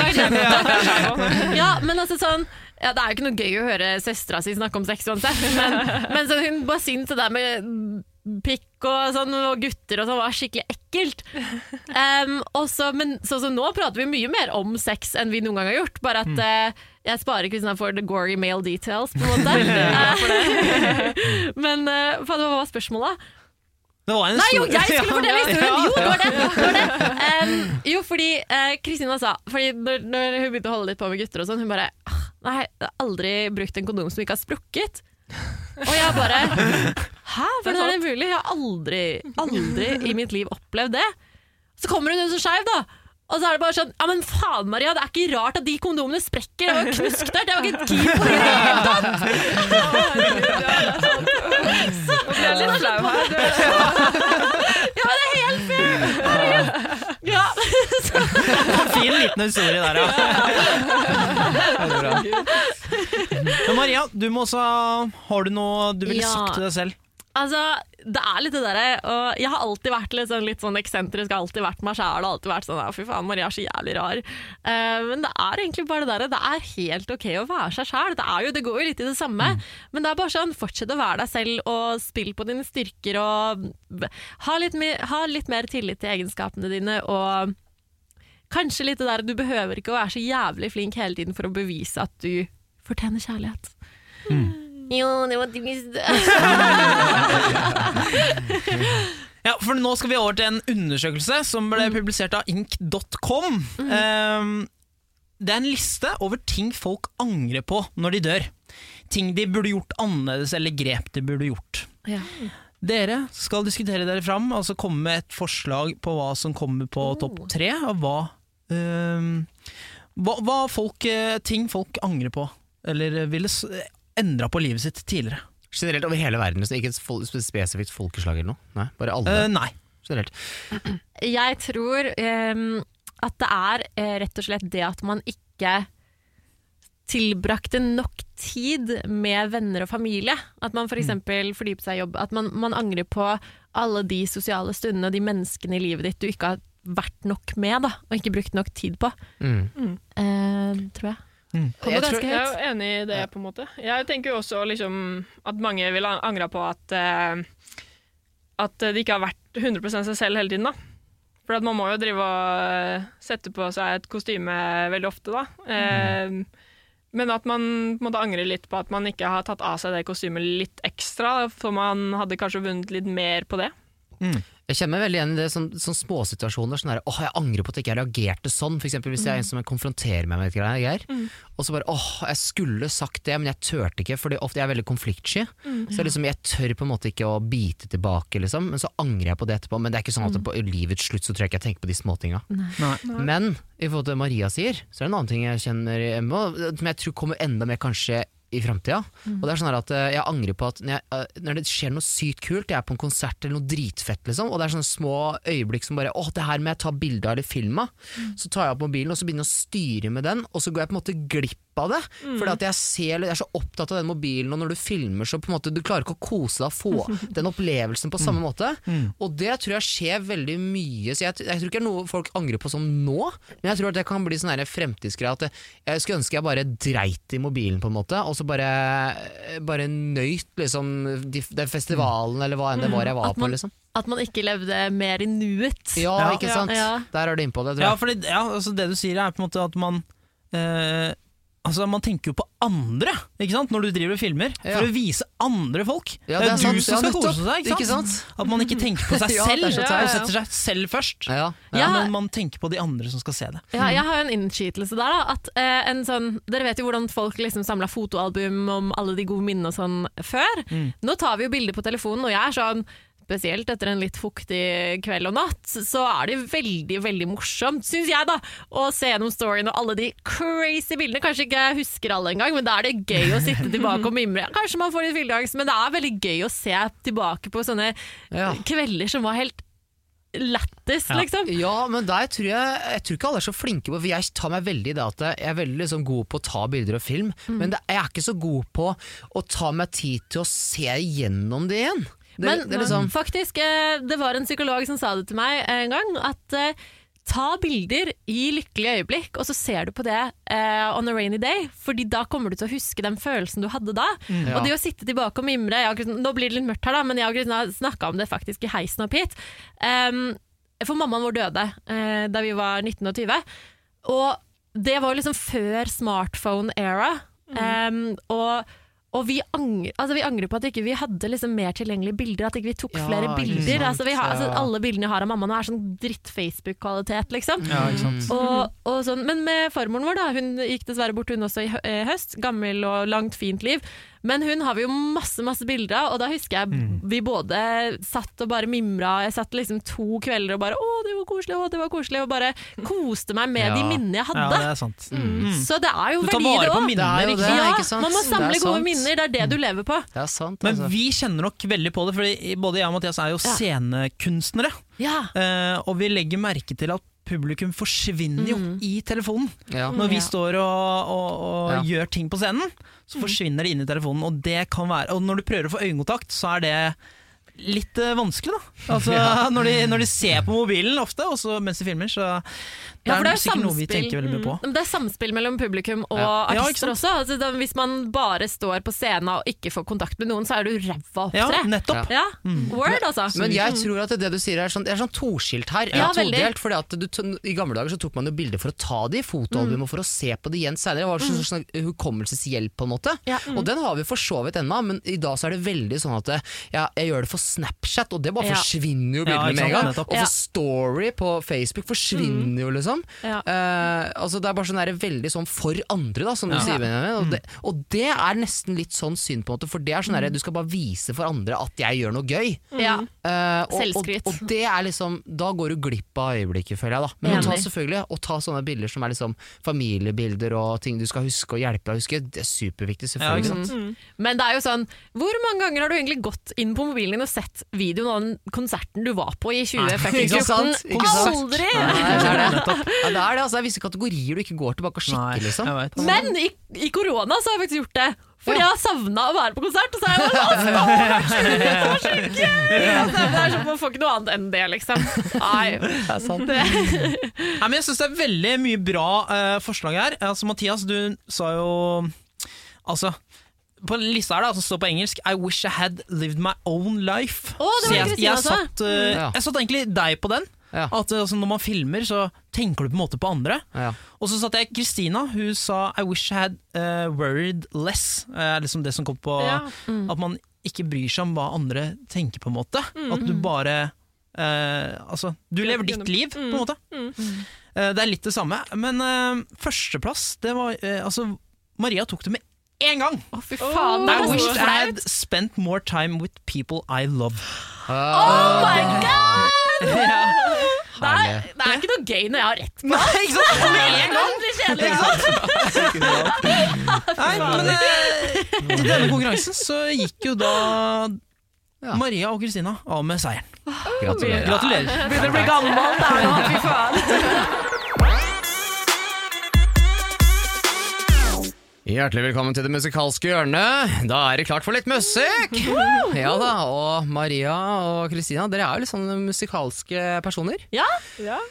Ja, men altså sånn ja, Det er jo ikke noe gøy å høre søstera si snakke om sex uansett, men, men så hun bare syntes det der med pikk og sånn, og gutter og sånn var skikkelig ekkelt. Um, også, men så, så nå prater vi mye mer om sex enn vi noen gang har gjort, bare at eh, jeg sparer Kristina for the gory male details, på en måte. men uh, hva var spørsmålet? Det var en Nei, jo, jeg skulle fortelle historien! Jo, det var det! det, var det. Um, jo, fordi Kristina Kristina sa Fordi når, når hun begynte å holde litt på med gutter og sånn, hun bare «Ah, Nei, jeg har aldri brukt en kondom som ikke har sprukket. Og jeg bare Hæ, hvordan er det mulig? Jeg har aldri, aldri i mitt liv opplevd det. Så kommer hun ut så skeiv, da. Og så er det bare sånn Ja, men faen, Maria, det er ikke rart at de kondomene sprekker. Det var knusk der. Det var ikke et keen på det i det hele tatt. Så, så, så, litt så, her. Ja, men det er helt fair! Herregud. Ja. Fin liten historie der, ja. Men Maria, du må også Har du noe du ville Ja. sagt til deg selv? Altså, det er litt det derre og Jeg har alltid vært litt sånn, litt sånn eksentrisk, har alltid vært meg sjæl. Alltid vært sånn 'fy faen, Maria er så jævlig rar'. Uh, men det er egentlig bare det derre. Det er helt ok å være seg sjæl. Det, det går jo litt i det samme. Men det er bare sånn, fortsett å være deg selv og spill på dine styrker og ha litt, ha litt mer tillit til egenskapene dine og Kanskje litt det der du behøver ikke å være så jævlig flink hele tiden for å bevise at du fortjener kjærlighet. Jo, det var typisk Ja, for Nå skal vi over til en undersøkelse som ble publisert av ink.com. Um, det er en liste over ting folk angrer på når de dør. Ting de burde gjort annerledes, eller grep de burde gjort. Ja. Dere skal diskutere dere fram, altså komme med et forslag på hva som kommer på Oh. topp tre, og hva, um, hva, hva folk, eh, ting folk angrer på, eller ville endra på livet sitt tidligere. Generelt over hele verden, så ikke et spesifikt folkeslag eller noe? Nei, bare alle? Uh, nei. Generelt. Jeg tror um, at det er eh, rett og slett det at man ikke tilbrakte nok tid med venner og familie. At man f.eks. For fordypet seg i jobb. At man, man angrer på alle de sosiale stundene og de menneskene i livet ditt du ikke har vært nok med, da, og ikke brukt nok tid på. Mm. Uh, tror jeg. Mm. Jeg tror- Jeg er enig i det, på en måte. Jeg tenker jo også liksom, at mange vil angre på at, uh, at de ikke har vært 100% seg selv hele tiden. da. For at man må jo drive og eh, sette på seg et kostyme veldig ofte, da. Eh, Men at man på en måte angrer litt på at man ikke har tatt av seg det kostymet litt ekstra, for man hadde kanskje vunnet litt mer på det. Jeg kjenner meg veldig igjen i det sånn, sånn småsituasjoner. Sånn der, åh, jeg angrer på at jeg ikke reagerte sånn. For eksempel hvis jeg er en som konfronterer meg med et greier, og så bare åh, jeg skulle sagt det, men jeg turte ikke, for ofte jeg er veldig konfliktsky. Så jeg, liksom, jeg tør på en måte ikke å bite tilbake, liksom. Men så angrer jeg på det etterpå. Men det er ikke sånn at på livets slutt så tror jeg ikke jeg tenker på de småtinga. Men i forhold til det Maria sier, så er det en annen ting jeg kjenner hjemme, som jeg tror kommer enda mer kanskje i framtida. Og det er sånn at eh, jeg angrer på at når, jeg, eh, når det skjer noe sykt kult, jeg er på en konsert eller noe dritfett, liksom, og det er sånne små øyeblikk som bare åh, det her må jeg ta bilde av eller filme av. Så tar jeg opp mobilen og så begynner jeg å styre med den, og så går jeg på en måte glipp av det. Fordi at jeg ser, jeg er så opptatt av den mobilen, og når du filmer så på en måte du klarer ikke å kose deg og få den opplevelsen på samme måte. Og det tror jeg skjer veldig mye. Så jeg, jeg tror ikke det er noe folk angrer på sånn nå, men jeg tror at det kan bli sånn fremtidsgreie at jeg skulle ønske jeg bare dreit i mobilen på en måte, og så bare, bare nøyt liksom de, den festivalen eller hva enn det var jeg var man- på. liksom At man ikke levde mer i nuet. Ja, Ja. ikke sant? Ja. Der er du innpå det, tror Ja, fordi, ja, altså det du sier er på en måte at man eh, Altså Man tenker jo på andre ikke sant? når du driver og filmer, Ja. for å vise andre folk. Ja, det er, det er sant. du som skal kose seg. Ikke Ikke sant? sant? At man ikke tenker på seg selv, så og setter seg selv først. Ja, Ja, Ja. Men man tenker på de andre som skal se det. Ja, jeg har jo en innskytelse der. da at eh, en sånn, Dere vet jo hvordan folk liksom samla fotoalbum om alle de gode minnene og sånn før. Mm. Nå tar vi jo bilder på telefonen, og jeg er sånn Spesielt etter en litt fuktig kveld og natt, så er det veldig veldig morsomt, syns jeg, da, å se gjennom storyen og alle de crazy bildene. Kanskje ikke jeg husker alle engang, men da er det gøy å sitte tilbake og mimre. Kanskje man får litt fylleangst, men det er veldig gøy å se tilbake på sånne Ja. kvelder som var helt lættis, Ja. liksom. Ja, men der tror jeg Jeg tror ikke alle er så flinke på For jeg tar meg veldig i det at jeg er veldig liksom god på å ta bilder og film, Mm. men det, jeg er ikke så god på å ta meg tid til å se gjennom det igjen. Det, Men det liksom faktisk, eh, det var en psykolog som sa det til meg en gang, at eh, ta bilder i lykkelige øyeblikk, og så ser du på det uh, on a rainy day, fordi da kommer du til å huske den følelsen du hadde da. Ja. Og det å sitte tilbake og mimre, jeg nå blir det litt mørkt her da, men jeg har snakka om det faktisk i heisen opp hit. Um, for mammaen vår døde uh, da vi var 19 og 20, og det var liksom før smartphone-era. Um, og og vi angrer, altså vi angrer på at ikke vi hadde liksom mer tilgjengelige bilder, at ikke vi tok Ja, flere bilder. Altså vi har, altså alle bildene jeg har av mamma nå er sånn dritt-Facebook-kvalitet, liksom. Ja. Og, og sånn. Men med farmoren vår, da, hun gikk dessverre bort hun også i eh, høst. Gammel og langt, fint liv. Men hun har vi jo masse masse bilder av, og da husker jeg Mm. vi både satt og bare mimra. Jeg satt liksom to kvelder og bare 'Å, det var koselig', å, det var koselig, og bare koste meg med Ja. de minnene jeg hadde. Ja, det er sant. Så det er jo Du tar verdi vare det på òg. minner, Det er jo ikke det. Ja, ikke sant? man må samle gode sant. minner, det er det du lever på. Det er sant, Men altså. vi kjenner nok veldig på det, for både jeg og Mathias er jo Ja. scenekunstnere. Ja. Uh, og vi legger merke til at publikum forsvinner jo Mm. i telefonen. ja. Når vi står og, og, og Ja. gjør ting på scenen, så forsvinner det inn i telefonen. Og det kan være Og når du prøver å få øyekontakt, så er det litt eh, vanskelig, da. Altså, når, de, når de ser på mobilen ofte, også mens de filmer, så Ja, for er, det er sikkert noe vi tenker veldig mye på. Mm. Det er samspill mellom publikum og Ja. Artister ja, også. Altså, da, hvis man bare står på scenen og ikke får kontakt med noen, så er du ræva Ja, nettopp. Ja, Word, altså. Men jeg tror at det du sier er sånn, det er sånn toskilt her. Ja, todelt, fordi at du, I gamle dager så tok man jo bilder for å ta det i fotoalbum og for å se på det igjen senere. Det var sånn, sånn hukommelseshjelp på en måte. Ja. Og den har vi for så vidt ennå, men i dag så er det veldig sånn at ja, jeg gjør det for Snapchat, og det bare Ja. forsvinner jo bildene med en gang. Og for Story på Facebook forsvinner jo, liksom. Liksom. Ja. Uh, altså Det er bare sånn der, veldig sånn for andre, da, som du Ja. sier. Og, Mm. det, og det er nesten litt sånn synd, på en måte, for det er sånn der, du skal bare vise for andre at jeg gjør noe gøy. Ja. Uh, og, og, Selvskryt. og det er liksom Da går du glipp av øyeblikket, føler jeg. da Men å ta, selvfølgelig, å ta sånne bilder som er liksom familiebilder og ting du skal huske og hjelpe deg å huske, det er superviktig, Ja, selvfølgelig. ikke sant? Men det er jo sånn, hvor mange ganger har du egentlig gått inn på mobilen din og sett videoen av den konserten du var på i ikke 2014? sant? Ikke sant? Aldri! Nei, det er det. Ja, det er det, altså, det er visse kategorier du ikke går tilbake og sjekker, liksom. Men i, i korona så har jeg faktisk gjort det. Fordi Ja. jeg har savna å være på konsert. Og så er jeg bare sånn, det var så- det gøy! Altså, det er sånn, Man får ikke noe annet enn det, liksom. Nei, Det er sant. det, Nei, men jeg syns det er veldig mye bra uh, forslag her. Altså, Mathias, du sa jo Altså på lista her da, som står på engelsk I wish I had lived my own life. Å, det var Så jeg, jeg, satt, uh, Ja. jeg satt egentlig deg på den. Ja. At eh, altså, Når man filmer, så tenker du på en måte på andre. Ja. Og så satt jeg Kristina, hun sa I wish I had uh, worried less. Uh, liksom det som kom på Ja. At man ikke bryr seg om hva andre tenker, på en måte. At du bare uh, Altså, du lever ditt liv, på en måte. Eh, det er litt det samme. Men førsteplass, det var Altså, Maria tok det med én gang! Å, fy faen. I det er wish så I had spent more time with people I love. Oh my god! Ja. Det er, det er ikke noe gøy når jeg har rett. Nei, ikke sant? Med en gang! Det blir kjedelig. Nei, men eh, i denne konkurransen så gikk jo da Ja. Maria og Kristina av med seieren. Gratulerer. Gratulerer. Begynner å bli gammel, det er jo fy faen. Hjertelig velkommen til det musikalske hjørnet. Da er det klart for litt musikk! Ja da, Og Maria og Kristina, dere er jo litt sånne musikalske personer. Ja, Ja.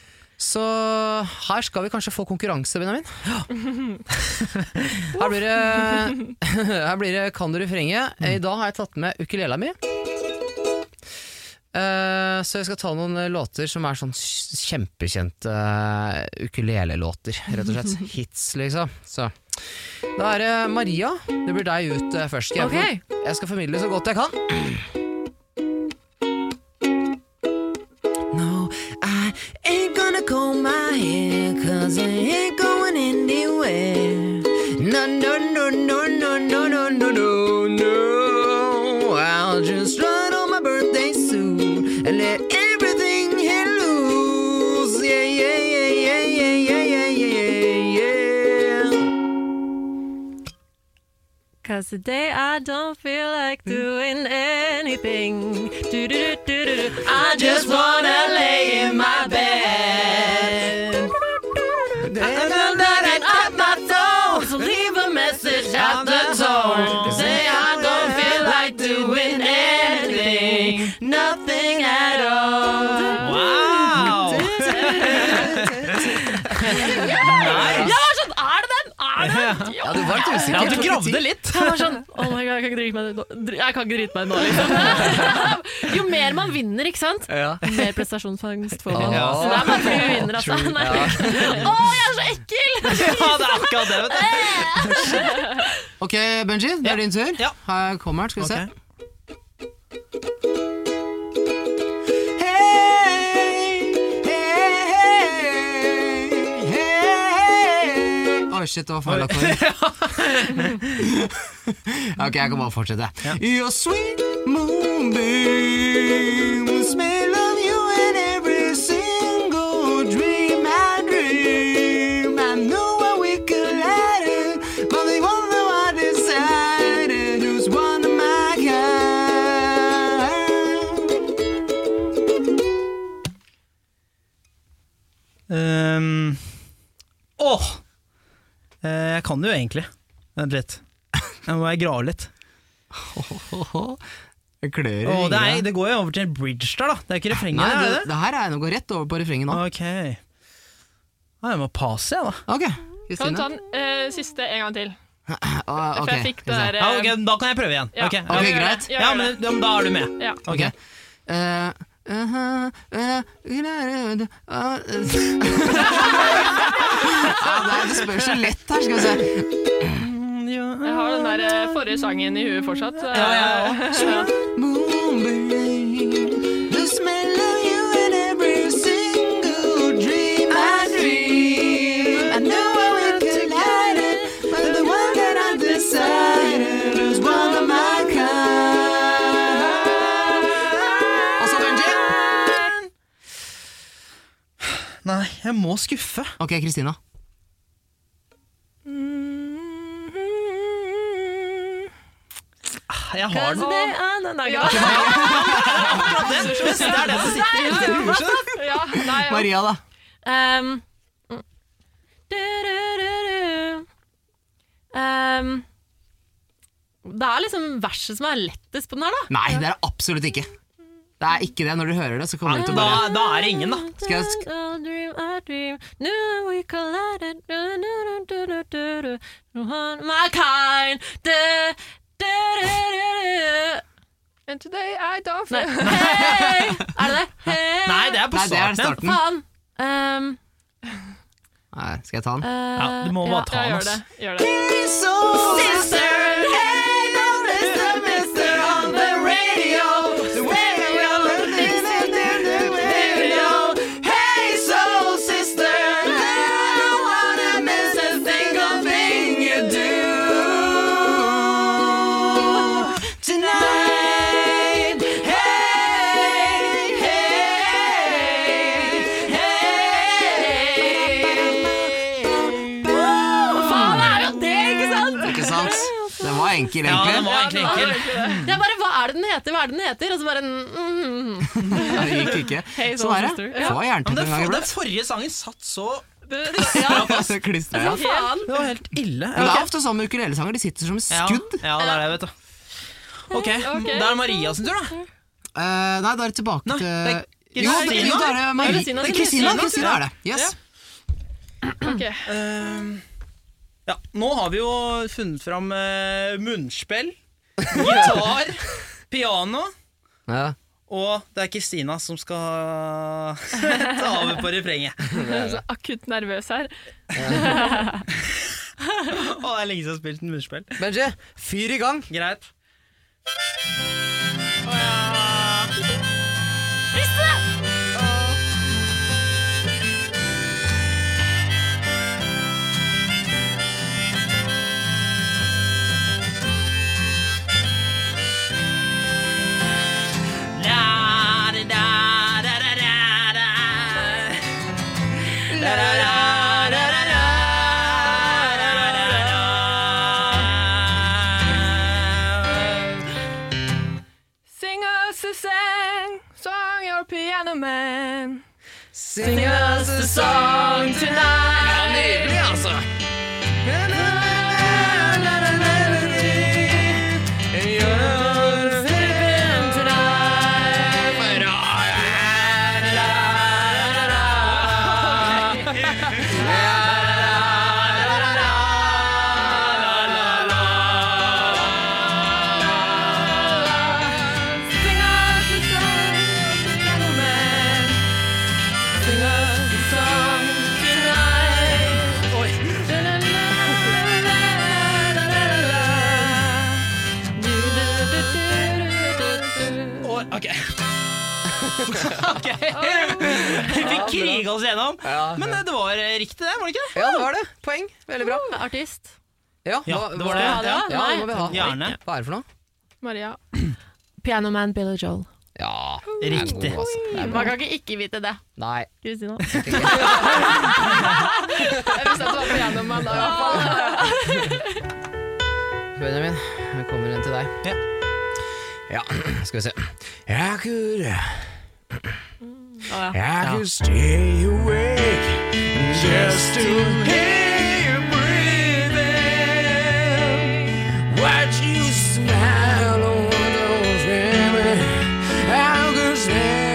Så her skal vi kanskje få konkurranse, Benjamin. Her blir det, her blir det Kan du refrenget. I dag har jeg tatt med ukulela mi. Eh, så jeg skal ta noen låter som er sånn kjempekjente uh, ukulelelåter, rett og slett. Hits, liksom. Så da er det Maria. Det blir deg ut eh, først. Skal jeg, okay. jeg skal formidle så godt jeg kan. No, I ain't gonna comb my hair, cause I ain't going anywhere. No, no, no, no, no, no. Cause today I don't feel like hmm? doing anything. Do-do-do-do-do-do. I just wanna lay in my bed. Ja, du var litt usikker Ja, du gravde litt. Jeg var sånn Oh my god, jeg kan ikke drite meg nå. Jeg kan ikke drite meg nå, liksom. Jo mer man vinner, ikke sant? Ja. Jo mer prestasjonsfangst får man. Ja. Så det er bare fordi vi vinner, altså. Nei. Å, jeg er så ekkel! Ja, det er akkurat det, vet du. Ok, Benji, det er din tur. Ja. Her kommer den, skal vi se. Ok. Oi, shit, det var feil akkord. ok, jeg kan bare fortsette. Your sweet moonbeam May smell of you in every single dream I dream. I know where we collided, but the one that I decided who's one of my kind. Um, jeg kan det jo egentlig. Vent litt. Jeg må jeg grave litt. Det klør Åh, det, er, det går jo over til en bridge der, da. Det er ikke refrenget, Nei, det, det det? her er noe rett over på refrenget nå. Ok. Ja, jeg må passe, jeg, da. Ok, Kan du ta den uh, siste en gang til? Ah, For jeg fikk det der uh, Ja, okay, Da kan jeg prøve igjen. Ja, Ok, ja, Ok, vi gjør det. greit. Ja, men da er du med. ja. Ok. okay. uh, uh, uh, ja, det, spørs så lett her, skal vi se. Jeg har den der eh, forrige sangen i huet fortsatt. Ja, Ja, ja, Jeg må skuffe. Ok, Kristina. Jeg har den. Det er den Ja. dagen. Ja. det. Er det som sitter i hodet. Ja, nei, ja. Maria, da? Um, du-du-du-du. um, det er liksom verset som er lettest på den her, da. Nei, det er det absolutt ikke. Det er ikke det. Når du hører det, så kommer du til å bare da er det ingen, da. Skal jeg sk-. And today I don't feel Hei! Er det det? Hey! Nei, det er på Nei, det er starten. Faen. Um, Nei, skal jeg ta den? uh, Ja, du må bare ta den. gjør det. Gjør det. faen, Den var enkel, Ja, den egentlig. var egentlig enkel. Jeg bare, hva er det den heter, hva er det den heter? Og så bare mm, Det gikk ikke. Hey, så er det. Få jernteppe den, en gang den forrige sangen satt så Ja, Klistret, ja. Det var helt ille. Men det er ofte sånn med ukulelesanger. De sitter som skudd. ja, det er det, vet du. Ok, da er det Maria sin tur, da. Uh, nei, da er det tilbake Nei, til det er Jo, det, Kristina. jo, da er det Kristina. Er Kristina, er det. Yes. Ok. Ehm, ja, nå har vi jo funnet fram uh, munnspill, gitar, piano, Ja. og det er Kristina som skal ta over på refrenget. Jeg er så akutt nervøs her. Å, det er lenge siden jeg har spilt en munnspill. Benji, fyr i gang. Greit. Sing piano man. Sing us a song tonight. Ja, nydelig, altså. Ja, Ja, hva- det var det. Ja, det Ja, det må vi ha. Gjerne. Hva er det for noe? Maria. Pianoman Billy Joel. Ja, Riktig. god, altså. Man kan ikke ikke vite det. Nei. Kristina. Jeg visste at du var pianoman da, i hvert fall. Benjamin, jeg kommer en til deg. Ja. Ja, skal vi se. Jeg kunne ja. I could stay awake just to hear Watch you smile. I could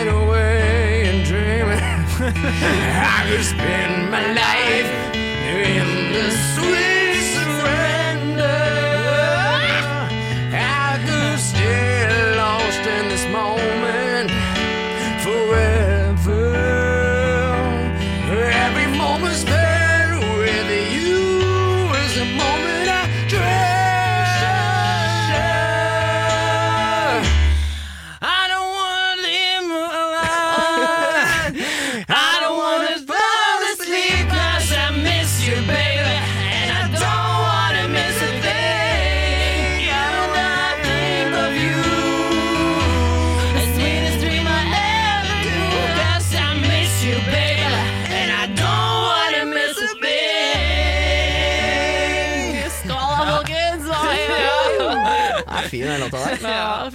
away and dream I could spend my life in the sweet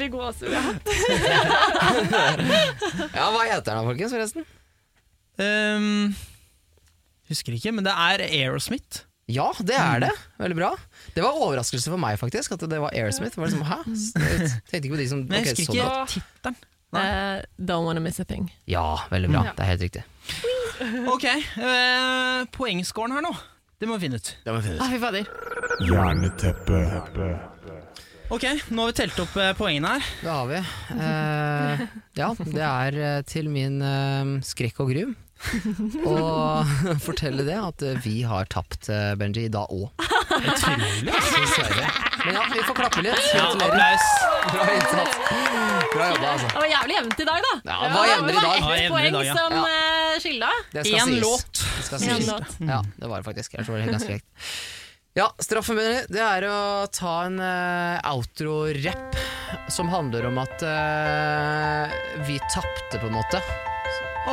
jeg fikk gåsehud. Ja. Hva heter den da, folkens, forresten? Um, husker ikke, men det er Aerosmith. Ja, det er det. Veldig bra. Det var overraskelse for meg, faktisk, at det var Aerosmith. Var liksom, Hæ? Jeg tenkte ikke på de som Men jeg ok, husker ikke tittelen. Uh, don't wanna miss a thing. Ja, veldig bra. Det er helt riktig. Ok, uh, poengscoren her nå. Det må vi finne ut. Det må vi finne ut. Ah, fy fader. Jerneteppe. Ok, nå har vi telt opp eh, poengene her. Det har vi. Eh, ja, det er eh, til min eh, skrekk og gru å fortelle det at eh, vi har tapt, Benji, da òg. Utrolig. Dessverre. Men ja, vi får klappe litt. Ja, applaus. Bra innsats. Bra jobba, altså. Det var jævlig jevnt i dag, da. Ja, det var jevnere i dag. Det var ett poeng dag, ja. som Ja. uh, skilda. Én låt. Det skal En sies. låt. Ja, det var det faktisk. Jeg tror det er ganske greit. Ja, straffen min det er å ta en uh, outro-rap som handler om at uh, vi tapte, på en måte.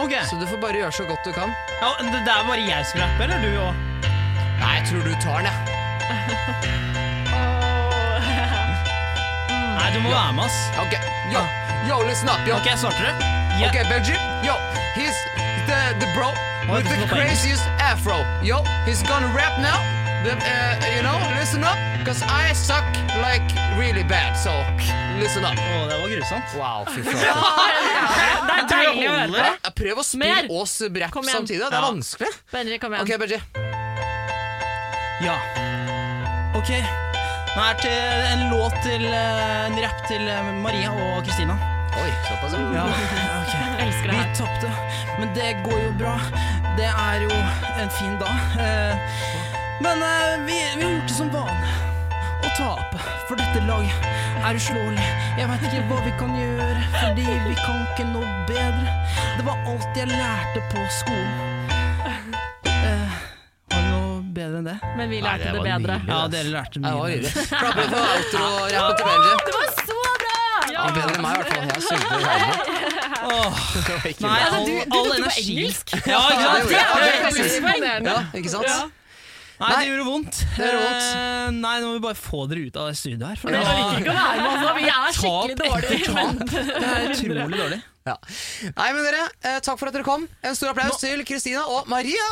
Okay. Så du får bare gjøre så godt du kan. ja, det, det er bare jeg som rapper, eller du òg? Nei, jeg tror du tar den, jeg. Nei, du må være med, ass. Ok, yo, yo, listen up, yo. Ok, starter du? Ok, Benji, yo, he's the, the bro with the craziest afro. Yo, he's gonna rap now. The, uh, you know, listen up, cause I suck like really bad, so listen up. Å, det var grusomt. Wow, fy faen. Det er deilig å høre Prøv å spille Mer. Brepp samtidig, det er vanskelig. Benji, kom igjen. Ok, Benji. Ja. Ok. Nå er det en låt til eh, En rapp til eh, Maria og Kristina. Oi, såpass, Ja, ja. ok. Elsker det her. Vi tapte, men det går jo bra. Det er jo en fin dag. Eh, Men eh, vi, vi har gjort det som vane. Å tape. For dette laget er uslåelig. Jeg veit ikke hva vi kan gjøre, fordi vi kan ikke noe bedre. Det var alt jeg lærte på skolen. Eh, Har du noe bedre enn det? Men vi lærte det det bedre. Mye, Ja, dere lærte Det mye. var bedre. Klapp for outro-rappen til Benji. Det var så bra! Ja, bedre enn meg, i hvert fall. Jeg er i Oh, Det var Nei. Altså, all, du- du all tok det på engelsk. Ja, ikke Ja, det, det gjorde det, Det er plusspoeng. Ja, ikke sant? Nei, det gjorde vondt. Det gjorde vondt. Eh, nei, nå må vi bare få dere ut av det studioet her. For det var ikke å være med, altså. Vi er skikkelig tap etter dårlige. tap. Det er utrolig dårlig. Ja. Nei, men dere, eh, takk for at dere kom. En stor applaus til Kristina og Maria!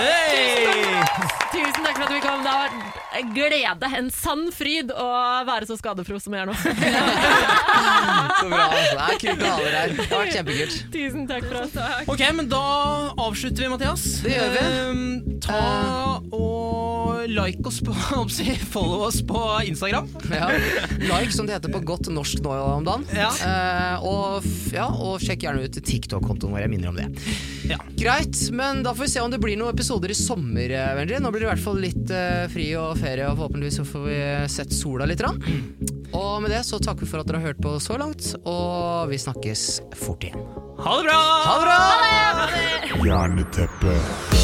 Hey! Tusen takk for at vi kom. Det har vært en glede, en sann fryd å være så skadefro som jeg er nå. Så bra. altså. Det er kult å ha dere her. Det har vært kjempekult. Tusen takk for oss. Ok, men da avslutter vi, Mathias. Det gjør vi. Eh, ta og like oss på Follow oss på Instagram. Ja. Like, som det heter på godt norsk nå om dagen. Ja. Uh, og, f- ja, og sjekk gjerne ut TikTok-kontoen vår. Jeg minner om det. Ja. Greit, men da får vi se om det blir noen episoder i sommer, eh, Nå blir det i hvert fall litt uh, fri og ferie, og forhåpentligvis så får vi sett sola litt. Rann. Og med det så takker vi for at dere har hørt på så langt, og vi snakkes fort igjen. Ha det bra! Ha det bra! Jerneteppe.